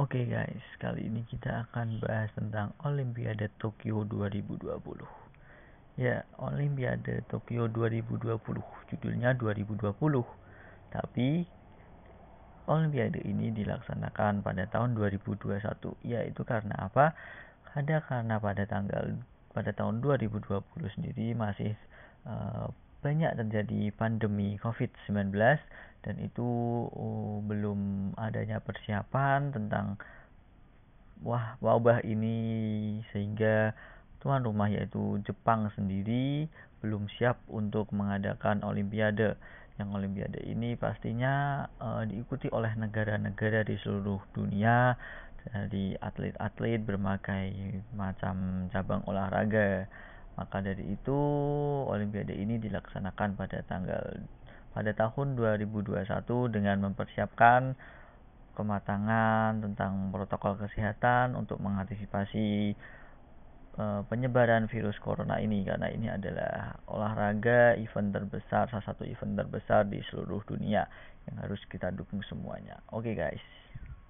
Oke guys, kali ini kita akan bahas tentang Olimpiade Tokyo 2020. Ya, Olimpiade Tokyo 2020, judulnya 2020. Tapi Olimpiade ini dilaksanakan pada tahun 2021, yaitu karena apa? Ada karena pada tanggal pada tahun 2020 sendiri masih uh, banyak terjadi pandemi COVID-19 dan itu uh, belum adanya persiapan tentang wah wabah ini sehingga tuan rumah yaitu Jepang sendiri belum siap untuk mengadakan olimpiade. Yang olimpiade ini pastinya uh, diikuti oleh negara-negara di seluruh dunia dari atlet-atlet berbagai macam cabang olahraga. Maka dari itu olimpiade ini dilaksanakan pada tanggal pada tahun 2021 dengan mempersiapkan kematangan tentang protokol kesehatan untuk mengantisipasi uh, penyebaran virus corona ini karena ini adalah olahraga event terbesar salah satu event terbesar di seluruh dunia yang harus kita dukung semuanya. Oke okay, guys.